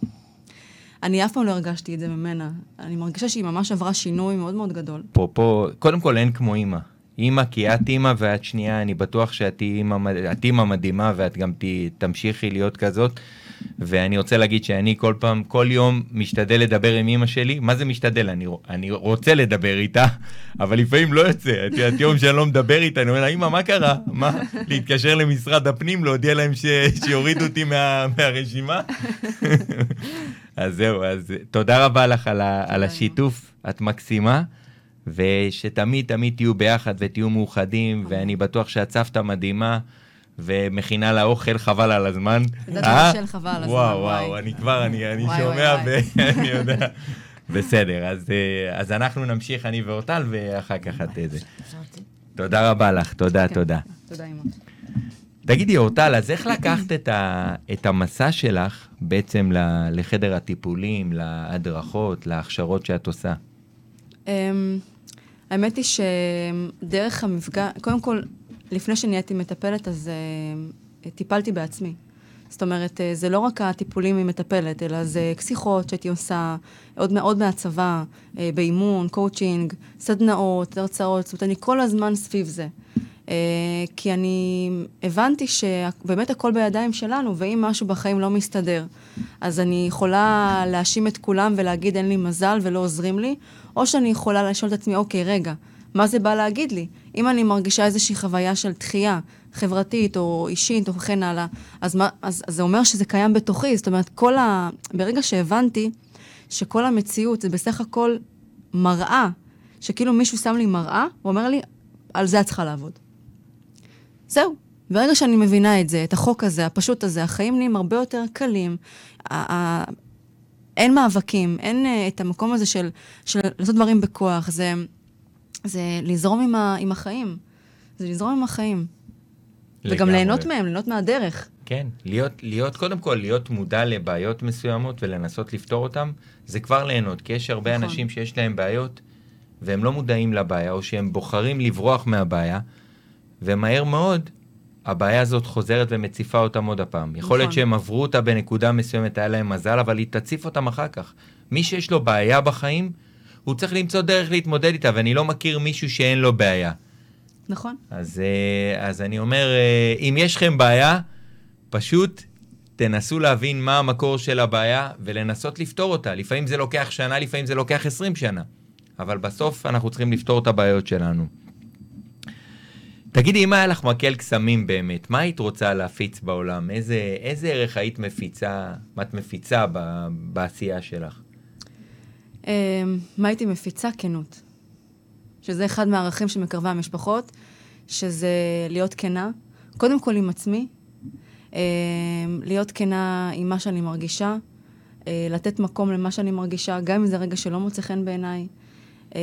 אני אף פעם לא הרגשתי את זה ממנה. אני מרגישה שהיא ממש עברה שינוי מאוד מאוד גדול. אפרופו, קודם כל אין כמו אימא. אימא כי את אימא ואת שנייה, אני בטוח שאת אימא, מדהימה ואת גם תמשיכי להיות כזאת. ואני רוצה להגיד שאני כל פעם, כל יום משתדל לדבר עם אימא שלי. מה זה משתדל? אני, אני רוצה לדבר איתה, אבל לפעמים לא יוצא. את יודעת, יום שאני לא מדבר איתה, אני אומר לה, אימא, מה קרה? מה? להתקשר למשרד הפנים, להודיע להם ש, שיורידו אותי מה, מהרשימה? אז זהו, אז תודה רבה לך על, ה, על השיתוף, את מקסימה. ושתמיד תמיד תהיו ביחד ותהיו מאוחדים, ואני בטוח שאת סבתא מדהימה. ומכינה לה אוכל חבל על הזמן. יודעת לבשל חבל על הזמן, וואו, וואי. וואו, אני כבר, אני, שומע ואני יודע. בסדר, אז, אה, אז אנחנו נמשיך, אני ואורטל, ואחר כך את אה, זה. תודה רבה לך, תודה, כן. תודה. תודה, אימא. תגידי, אורטל, אז איך לקחת את, ה, את המסע שלך בעצם ל- לחדר הטיפולים, להדרכות, להכשרות שאת עושה? Um, האמת היא שדרך המפגש, קודם כל, לפני שנהייתי מטפלת, אז uh, טיפלתי בעצמי. זאת אומרת, uh, זה לא רק הטיפולים עם מטפלת, אלא זה שיחות שהייתי עושה, עוד מאוד מהצבא, אה, באימון, קואוצ'ינג, סדנאות, הרצאות, זאת אומרת, אני כל הזמן סביב זה. אה, כי אני הבנתי שבאמת הכל בידיים שלנו, ואם משהו בחיים לא מסתדר, אז אני יכולה להאשים את כולם ולהגיד אין לי מזל ולא עוזרים לי, או שאני יכולה לשאול את עצמי, אוקיי, רגע, מה זה בא להגיד לי? אם אני מרגישה איזושהי חוויה של דחייה חברתית או אישית או וכן הלאה, אז, מה, אז, אז זה אומר שזה קיים בתוכי. זאת אומרת, כל ה... ברגע שהבנתי שכל המציאות זה בסך הכל מראה, שכאילו מישהו שם לי מראה, הוא אומר לי, על זה את צריכה לעבוד. זהו. ברגע שאני מבינה את זה, את החוק הזה, הפשוט הזה, החיים נהיים הרבה יותר קלים. אין מאבקים, אין uh, את המקום הזה של, של לעשות דברים בכוח. זה, זה לזרום עם, ה, עם החיים. זה לזרום עם החיים. וגם לגמרי. ליהנות מהם, ליהנות מהדרך. כן, להיות, להיות, קודם כל, להיות מודע לבעיות מסוימות ולנסות לפתור אותן, זה כבר ליהנות, כי יש הרבה נכון. אנשים שיש להם בעיות, והם לא מודעים לבעיה, או שהם בוחרים לברוח מהבעיה, ומהר מאוד, הבעיה הזאת חוזרת ומציפה אותם עוד הפעם. יכול להיות נכון. שהם עברו אותה בנקודה מסוימת, היה להם מזל, אבל היא תציף אותם אחר כך. מי שיש לו בעיה בחיים, הוא צריך למצוא דרך להתמודד איתה, ואני לא מכיר מישהו שאין לו בעיה. נכון? אז, אה, אז אני אומר, אה, אם יש לכם בעיה, פשוט תנסו להבין מה המקור של הבעיה ולנסות לפתור אותה. לפעמים זה לוקח שנה, לפעמים זה לוקח 20 שנה. אבל בסוף אנחנו צריכים לפתור את הבעיות שלנו. תגידי, אם היה לך מקל קסמים באמת, מה היית רוצה להפיץ בעולם? איזה, איזה ערך היית מפיצה, מה את מפיצה ב, בעשייה שלך? אמ, מה הייתי מפיצה? כנות. שזה אחד מהערכים של מקרבי המשפחות, שזה להיות כנה, קודם כל עם עצמי, אמ, להיות כנה עם מה שאני מרגישה, אה, לתת מקום למה שאני מרגישה, גם אם זה רגע שלא מוצא חן בעיניי. אמ,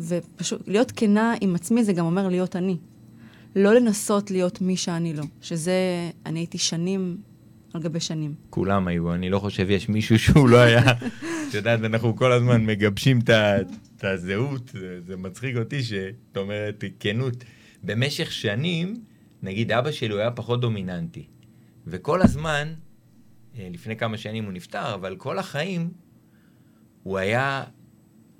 ופשוט להיות כנה עם עצמי זה גם אומר להיות אני. לא לנסות להיות מי שאני לא, שזה, אני הייתי שנים על גבי שנים. כולם היו, אני לא חושב יש מישהו שהוא לא היה, את יודעת, אנחנו כל הזמן מגבשים את הזהות, זה, זה מצחיק אותי שאת אומרת כנות. במשך שנים, נגיד אבא שלי הוא היה פחות דומיננטי, וכל הזמן, אה, לפני כמה שנים הוא נפטר, אבל כל החיים הוא היה,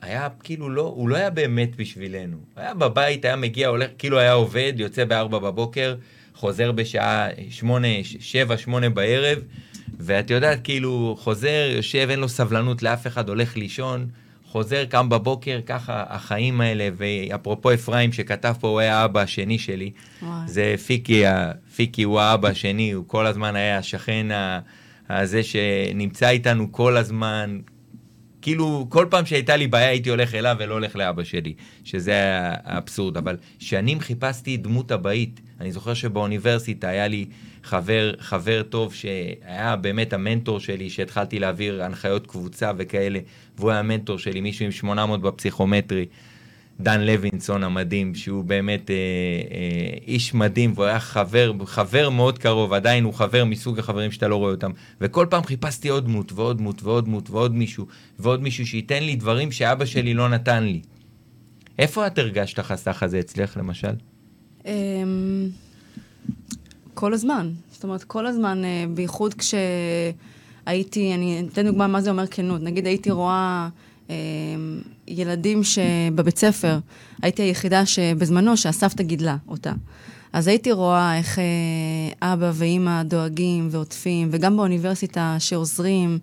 היה כאילו לא, הוא לא היה באמת בשבילנו. הוא היה בבית, היה מגיע, הולך, כאילו היה עובד, יוצא בארבע בבוקר, חוזר בשעה שמונה, שבע, שמונה בערב, ואת יודעת, כאילו, חוזר, יושב, אין לו סבלנות לאף אחד, הולך לישון, חוזר, קם בבוקר, ככה החיים האלה, ואפרופו אפרים שכתב פה, הוא היה האבא השני שלי, וואי. זה פיקי, פיקי הוא האבא השני, הוא כל הזמן היה השכן ה- הזה שנמצא איתנו כל הזמן, כאילו, כל פעם שהייתה לי בעיה הייתי הולך אליו ולא הולך לאבא שלי, שזה האבסורד. אבל שנים חיפשתי דמות אבאית. אני זוכר שבאוניברסיטה היה לי חבר, חבר טוב שהיה באמת המנטור שלי, שהתחלתי להעביר הנחיות קבוצה וכאלה, והוא היה המנטור שלי, מישהו עם 800 בפסיכומטרי. דן לוינסון המדהים, שהוא באמת אה, אה, איש מדהים, והוא היה חבר, חבר מאוד קרוב, עדיין הוא חבר מסוג החברים שאתה לא רואה אותם. וכל פעם חיפשתי עוד דמות ועוד דמות ועוד דמות ועוד מישהו, ועוד מישהו שייתן לי דברים שאבא שלי לא נתן לי. איפה את הרגשת החסך הזה אצלך, למשל? אמ, כל הזמן. זאת אומרת, כל הזמן, אה, בייחוד כשהייתי, אני אתן דוגמה מה זה אומר כנות. נגיד הייתי רואה ילדים שבבית ספר, הייתי היחידה שבזמנו שהסבתא גידלה אותה. אז הייתי רואה איך אה, אבא ואימא דואגים ועוטפים, וגם באוניברסיטה שעוזרים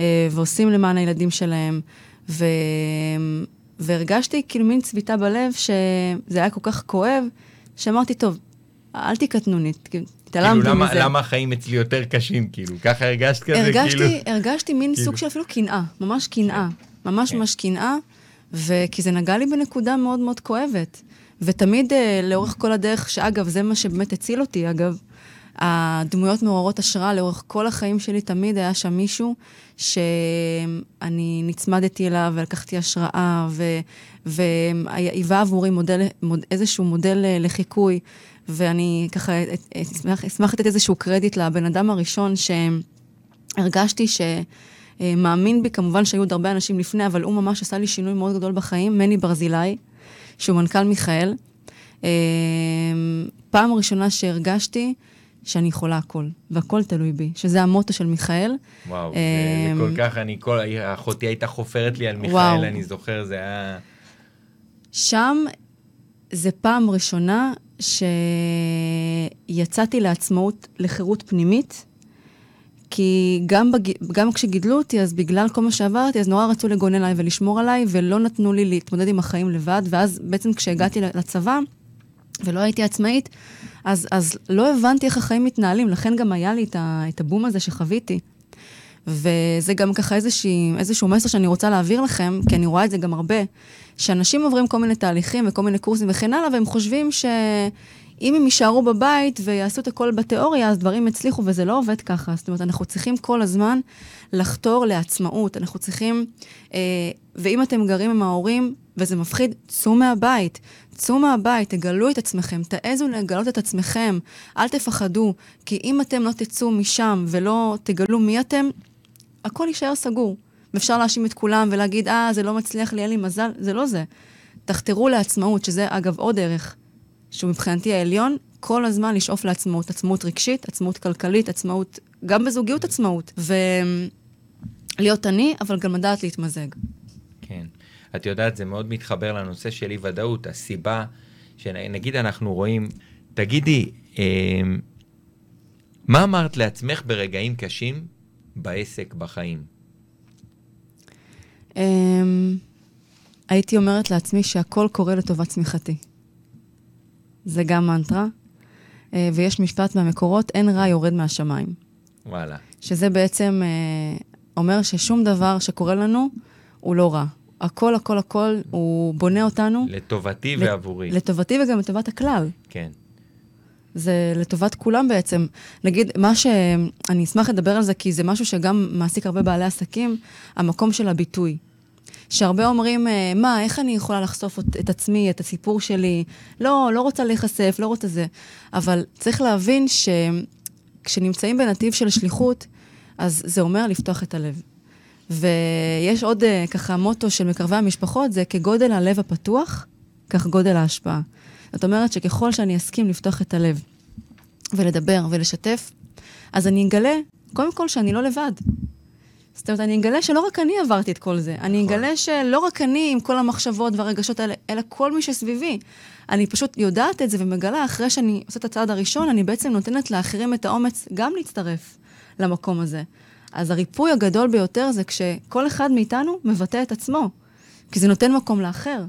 אה, ועושים למען הילדים שלהם. ו... והרגשתי כאילו מין צביטה בלב, שזה היה כל כך כואב, שאמרתי, טוב, אל תקטנוני, התעלמתי כאילו, למה, מזה. למה החיים אצלי יותר קשים, כאילו? ככה הרגשת כזה, הרגשתי, כאילו? הרגשתי מין כאילו. סוג של אפילו קנאה, ממש קנאה. ממש כן. ממש קנאה, וכי זה נגע לי בנקודה מאוד מאוד כואבת. ותמיד אה, לאורך כל הדרך, שאגב, זה מה שבאמת הציל אותי, אגב, הדמויות מעוררות השראה לאורך כל החיים שלי, תמיד היה שם מישהו שאני נצמדתי אליו ולקחתי השראה, והיווה עבורי מודל, מוד, איזשהו מודל אה, לחיקוי, ואני ככה אשמח, אשמח לתת איזשהו קרדיט לבן אדם הראשון שהרגשתי ש... אה, מאמין בי, כמובן שהיו עוד הרבה אנשים לפני, אבל הוא ממש עשה לי שינוי מאוד גדול בחיים, מני ברזילי, שהוא מנכ"ל מיכאל. אה, פעם ראשונה שהרגשתי שאני יכולה הכל, והכל תלוי בי, שזה המוטו של מיכאל. וואו, אמ, זה כל כך, אני, כל, אחותי הייתה חופרת לי על מיכאל, וואו. אני זוכר, זה היה... שם זה פעם ראשונה שיצאתי לעצמאות, לחירות פנימית, כי גם, בג... גם כשגידלו אותי, אז בגלל כל מה שעברתי, אז נורא רצו לגונן עליי ולשמור עליי, ולא נתנו לי להתמודד עם החיים לבד, ואז בעצם כשהגעתי לצבא, ולא הייתי עצמאית, אז, אז לא הבנתי איך החיים מתנהלים, לכן גם היה לי את, ה... את הבום הזה שחוויתי. וזה גם ככה איזושהי, איזשהו מסר שאני רוצה להעביר לכם, כי אני רואה את זה גם הרבה, שאנשים עוברים כל מיני תהליכים וכל מיני קורסים וכן הלאה, והם חושבים שאם הם יישארו בבית ויעשו את הכל בתיאוריה, אז דברים יצליחו, וזה לא עובד ככה. זאת אומרת, אנחנו צריכים כל הזמן לחתור לעצמאות. אנחנו צריכים, אה, ואם אתם גרים עם ההורים, וזה מפחיד, צאו מהבית. צאו מהבית, תגלו את עצמכם, תעזו לגלות את עצמכם, אל תפחדו, כי אם אתם לא תצאו משם ולא תגלו מי אתם, הכל יישאר סגור. ואפשר להאשים את כולם ולהגיד, אה, זה לא מצליח לי, אין לי מזל, זה לא זה. תחתרו לעצמאות, שזה אגב עוד ערך, שהוא מבחינתי העליון, כל הזמן לשאוף לעצמאות, עצמאות רגשית, עצמאות כלכלית, עצמאות, גם בזוגיות עצמאות. ולהיות אני, אבל גם לדעת להתמזג. כן. את יודעת, זה מאוד מתחבר לנושא של אי-ודאות. הסיבה, שנגיד אנחנו רואים, תגידי, אה, מה אמרת לעצמך ברגעים קשים בעסק, בחיים? אמ, הייתי אומרת לעצמי שהכל קורה לטובת צמיחתי. זה גם מנטרה, אה, ויש משפט מהמקורות, אין רע יורד מהשמיים. וואלה. שזה בעצם אה, אומר ששום דבר שקורה לנו הוא לא רע. הכל, הכל, הכל, הוא בונה אותנו. לטובתי לט- ועבורי. לטובתי וגם לטובת הכלל. כן. זה לטובת כולם בעצם. נגיד, מה ש... אני אשמח לדבר על זה, כי זה משהו שגם מעסיק הרבה בעלי עסקים, המקום של הביטוי. שהרבה אומרים, אה, מה, איך אני יכולה לחשוף את, עצמי, את הסיפור שלי? לא, לא רוצה להיחשף, לא רוצה זה. אבל צריך להבין שכשנמצאים בנתיב של שליחות, אז זה אומר לפתוח את הלב. ויש עוד אה, ככה מוטו של מקרבי המשפחות, זה כגודל הלב הפתוח, כך גודל ההשפעה. זאת אומרת שככל שאני אסכים לפתוח את הלב ולדבר ולשתף, אז אני אגלה, קודם כל, שאני לא לבד. זאת אומרת, אני אגלה שלא רק אני עברתי את כל זה. אני נכון. אגלה שלא רק אני עם כל המחשבות והרגשות האלה, אלא כל מי שסביבי. אני פשוט יודעת את זה ומגלה, אחרי שאני עושה את הצעד הראשון, אני בעצם נותנת לאחרים את האומץ גם להצטרף למקום הזה. אז הריפוי הגדול ביותר זה כשכל אחד מאיתנו מבטא את עצמו, כי זה נותן מקום לאחר.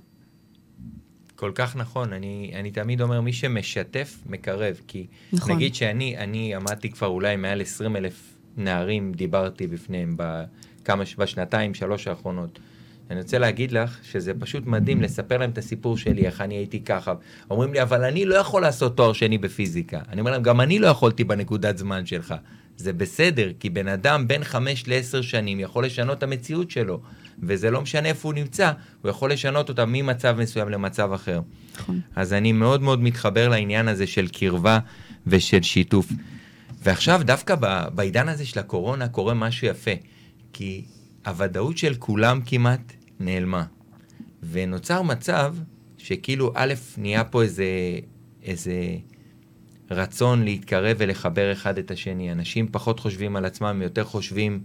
כל כך נכון, אני, אני תמיד אומר, מי שמשתף, מקרב. כי נכון. נגיד שאני אני עמדתי כבר אולי מעל 20 אלף נערים, דיברתי בפניהם כמה, בשנתיים, שלוש האחרונות. אני רוצה להגיד לך שזה פשוט מדהים לספר להם את הסיפור שלי, איך אני הייתי ככה. אומרים לי, אבל אני לא יכול לעשות תואר שני בפיזיקה. אני אומר להם, גם אני לא יכולתי בנקודת זמן שלך. זה בסדר, כי בן אדם בין חמש לעשר שנים יכול לשנות את המציאות שלו, וזה לא משנה איפה הוא נמצא, הוא יכול לשנות אותה ממצב מסוים למצב אחר. נכון. אז אני מאוד מאוד מתחבר לעניין הזה של קרבה ושל שיתוף. ועכשיו, דווקא ב- בעידן הזה של הקורונה, קורה משהו יפה. כי הוודאות של כולם כמעט נעלמה. ונוצר מצב שכאילו, א', נהיה פה איזה, איזה רצון להתקרב ולחבר אחד את השני. אנשים פחות חושבים על עצמם, יותר חושבים,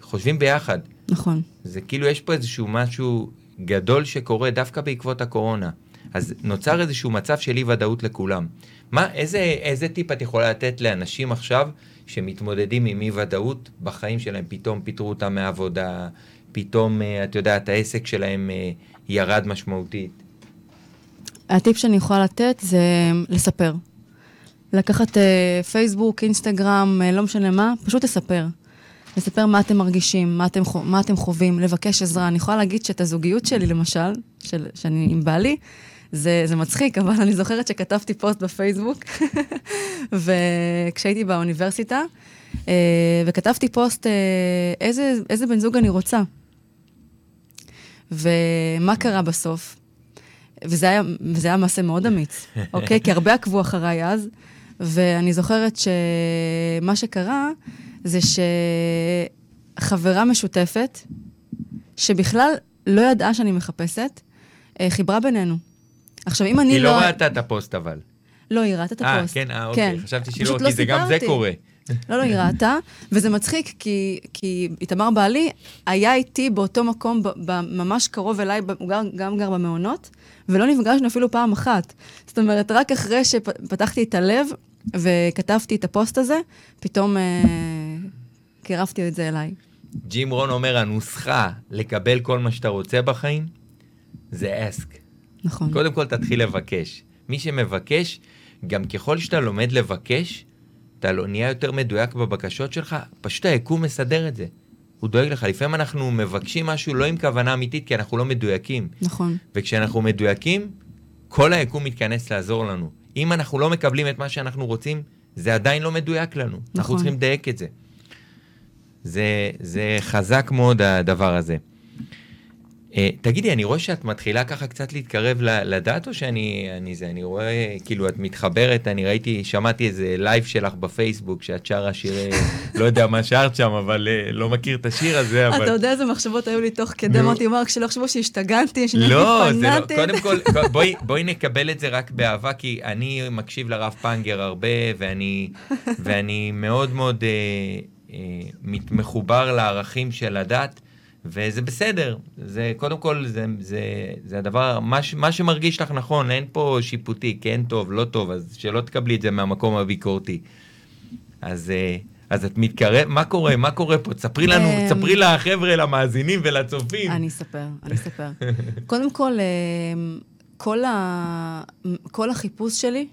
חושבים ביחד. נכון. זה כאילו יש פה איזשהו משהו גדול שקורה דווקא בעקבות הקורונה. אז נוצר איזשהו מצב של אי ודאות לכולם. מה, איזה, איזה טיפ את יכולה לתת לאנשים עכשיו שמתמודדים עם אי ודאות בחיים שלהם? פתאום פיטרו אותם מהעבודה, פתאום, אה, את יודעת, העסק שלהם אה, ירד משמעותית. הטיפ שאני יכולה לתת זה לספר. לקחת אה, פייסבוק, אינסטגרם, אה, לא משנה מה, פשוט לספר. לספר מה אתם מרגישים, מה אתם, מה אתם חווים, לבקש עזרה. אני יכולה להגיד שאת הזוגיות שלי, למשל, של, שאני עם בעלי, זה, זה מצחיק, אבל אני זוכרת שכתבתי פוסט בפייסבוק, וכשהייתי באוניברסיטה, אה, וכתבתי פוסט אה, איזה, איזה בן זוג אני רוצה. ומה קרה בסוף? וזה היה, וזה היה מעשה מאוד אמיץ, אוקיי? כי הרבה עקבו אחריי אז, ואני זוכרת שמה שקרה זה שחברה משותפת, שבכלל לא ידעה שאני מחפשת, אה, חיברה בינינו. עכשיו, אם אני היא לא... לא ראתה את הפוסט אבל. לא, היא ראתה את אה, הפוסט. כן, אה, אוקיי. חשבתי שלא, כי לא זה גם זה. קורה. לא, לא, היא ראתה, וזה מצחיק, כי, כי איתמר בעלי היה איתי באותו מקום, ב, ב, ממש קרוב אליי, הוא גר, גם גר במעונות, ולא נפגשנו אפילו פעם אחת. זאת אומרת, רק אחרי שפתחתי את הלב וכתבתי את הפוסט הזה, פתאום אה, קירבתי את זה אליי. ג'ים רון אומר, הנוסחה לקבל כל מה שאתה רוצה בחיים, זה אסק. נכון. קודם כל תתחיל לבקש. מי שמבקש, גם ככל שאתה לומד לבקש, אתה לא נהיה יותר מדויק בבקשות שלך, פשוט היקום מסדר את זה. הוא דואג לך. לפעמים אנחנו מבקשים משהו לא עם כוונה אמיתית, כי אנחנו לא מדויקים. נכון. וכשאנחנו מדויקים, כל היקום מתכנס לעזור לנו. אם אנחנו לא מקבלים את מה שאנחנו רוצים, זה עדיין לא מדויק לנו. אנחנו נכון. צריכים לדייק את זה. זה, זה חזק מאוד הדבר הזה. אה, תגידי, אני רואה שאת מתחילה ככה קצת להתקרב לדת, או שאני אני זה, אני רואה, כאילו, את מתחברת, אני ראיתי, שמעתי איזה לייב שלך בפייסבוק, שאת שרה שירי, לא יודע מה שרת שם, אבל אה, לא מכיר את השיר הזה, אבל... אתה יודע איזה מחשבות היו לי תוך כדי. אמרתי, מרק, שלא יחשבו שהשתגעתי, שנהייתי לא, זה לא, פנאטית. קודם כל, בואי, בואי נקבל את זה רק באהבה, כי אני מקשיב לרב פנגר הרבה, ואני, ואני מאוד מאוד אה, אה, מחובר לערכים של הדת, וזה בסדר. זה, קודם כל, זה, זה, זה הדבר, מה, ש- מה שמרגיש לך נכון, אין פה שיפוטי, כן טוב, לא טוב, אז שלא תקבלי את זה מהמקום הביקורתי. אז... אה, אז את מתקרב, מה קורה? מה קורה פה? תספרי לנו, אמ, תספרי לחבר'ה, למאזינים ולצופים. אני אספר, אני אספר. קודם כל, אה, כל, ה... כל החיפוש שלי,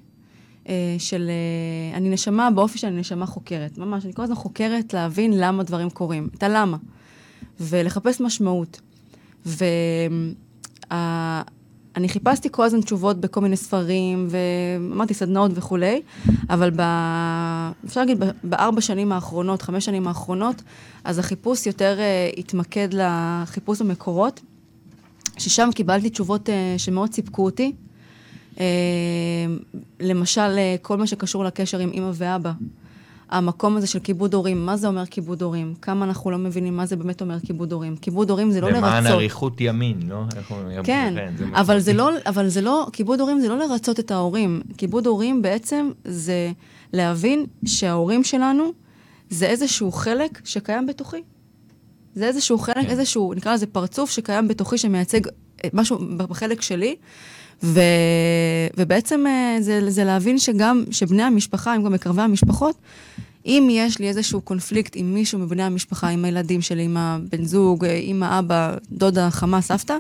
אה, של... אה, אני נשמה באופי שאני נשמה חוקרת. ממש, אני כל הזמן חוקרת להבין למה דברים קורים. את הלמה. ולחפש משמעות. ואני חיפשתי כל הזמן תשובות בכל מיני ספרים, ואמרתי סדנאות וכולי, אבל ב... אפשר להגיד, בארבע שנים האחרונות, חמש שנים האחרונות, אז החיפוש יותר uh, התמקד לחיפוש במקורות, ששם קיבלתי תשובות uh, שמאוד סיפקו אותי. Uh, למשל, uh, כל מה שקשור לקשר עם אימא ואבא. המקום הזה של כיבוד הורים, מה זה אומר כיבוד הורים? כמה אנחנו לא מבינים מה זה באמת אומר כיבוד הורים. כיבוד הורים זה לא למען לרצות. אריכות ימין, לא? כן, זה מה אבל זה לא, אבל זה לא, כיבוד הורים זה לא לרצות את ההורים. כיבוד הורים בעצם זה להבין שההורים שלנו זה איזשהו חלק שקיים בתוכי. זה איזשהו חלק, כן. איזשהו, נקרא לזה פרצוף שקיים בתוכי שמייצג את משהו בחלק שלי. ו, ובעצם אה, זה, זה להבין שגם, שבני המשפחה, הם גם מקרבי המשפחות, אם יש לי איזשהו קונפליקט עם מישהו מבני המשפחה, עם הילדים שלי, עם הבן זוג, אה, עם האבא, דודה, חמה, סבתא,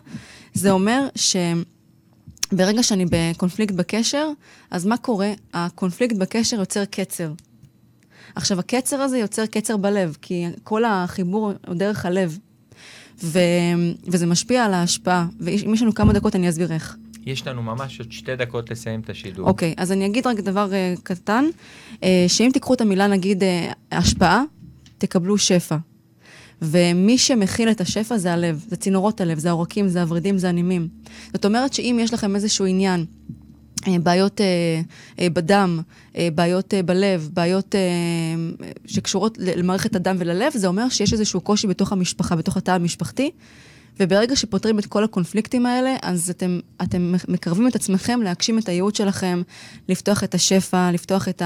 זה אומר שברגע שאני בקונפליקט בקשר, אז מה קורה? הקונפליקט בקשר יוצר קצר. עכשיו, הקצר הזה יוצר קצר בלב, כי כל החיבור הוא דרך הלב, ו... וזה משפיע על ההשפעה. ואם יש לנו כמה דקות, אני אסביר איך. יש לנו ממש עוד שתי דקות לסיים את השידור. אוקיי, אז אני אגיד רק דבר uh, קטן, uh, שאם תיקחו את המילה, נגיד, uh, השפעה, תקבלו שפע. ומי שמכיל את השפע זה הלב, זה צינורות הלב, זה העורקים, זה הוורידים, זה הנימים. זאת אומרת שאם יש לכם איזשהו עניין, בעיות אה, אה, בדם, אה, בעיות אה, בלב, בעיות אה, שקשורות למערכת הדם וללב, זה אומר שיש איזשהו קושי בתוך המשפחה, בתוך התא המשפחתי, וברגע שפותרים את כל הקונפליקטים האלה, אז אתם, אתם מקרבים את עצמכם להגשים את הייעוד שלכם, לפתוח את השפע, לפתוח את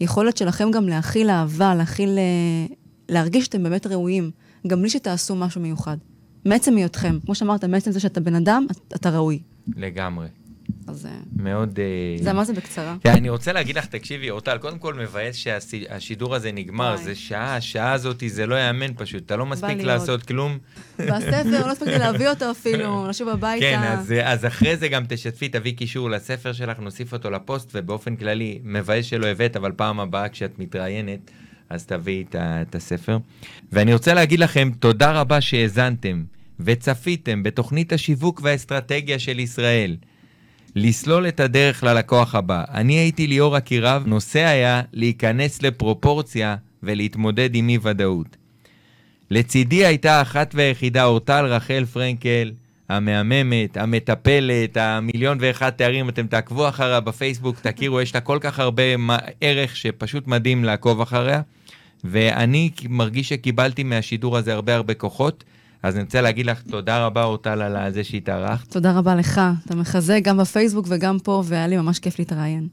היכולת שלכם גם להכיל אהבה, להכיל... אה, להרגיש שאתם באמת ראויים, גם בלי שתעשו משהו מיוחד. מעצם היותכם, כמו שאמרת, מעצם זה שאתה בן אדם, אתה ראוי. לגמרי. אז... מאוד... אה, זה מה זה בקצרה? אני רוצה להגיד לך, תקשיבי, אורטל, קודם כל מבאס שהשידור הזה נגמר, זה שעה, השעה הזאת, זה לא ייאמן פשוט, אתה לא מספיק לעשות כלום. בספר, לא הספקתי להביא אותו אפילו, לשוב הביתה. כן, אז אחרי זה גם תשתפי, תביא קישור לספר שלך, נוסיף אותו לפוסט, ובאופן כללי, מבאס שלא הבאת, אבל פעם הבאה כשאת מתראיינת, אז תביאי את הספר. ואני רוצה להגיד לכם, תודה רבה שהאזנתם וצפיתם בתוכנית השיווק והאסטרטגיה של ישראל. לסלול את הדרך ללקוח הבא. אני הייתי ליאור אקירב, נושא היה להיכנס לפרופורציה ולהתמודד עם אי-ודאות. לצידי הייתה אחת והיחידה אורטל רחל פרנקל, המהממת, המטפלת, המיליון ואחד תארים, אתם תעקבו אחריה בפייסבוק, תכירו, יש לה כל כך הרבה ערך שפשוט מדהים לעקוב אחריה. ואני מרגיש שקיבלתי מהשידור הזה הרבה הרבה כוחות. אז אני רוצה להגיד לך תודה רבה, אורטל, על זה שהתארחת. תודה רבה לך. אתה מחזק גם בפייסבוק וגם פה, והיה לי ממש כיף להתראיין.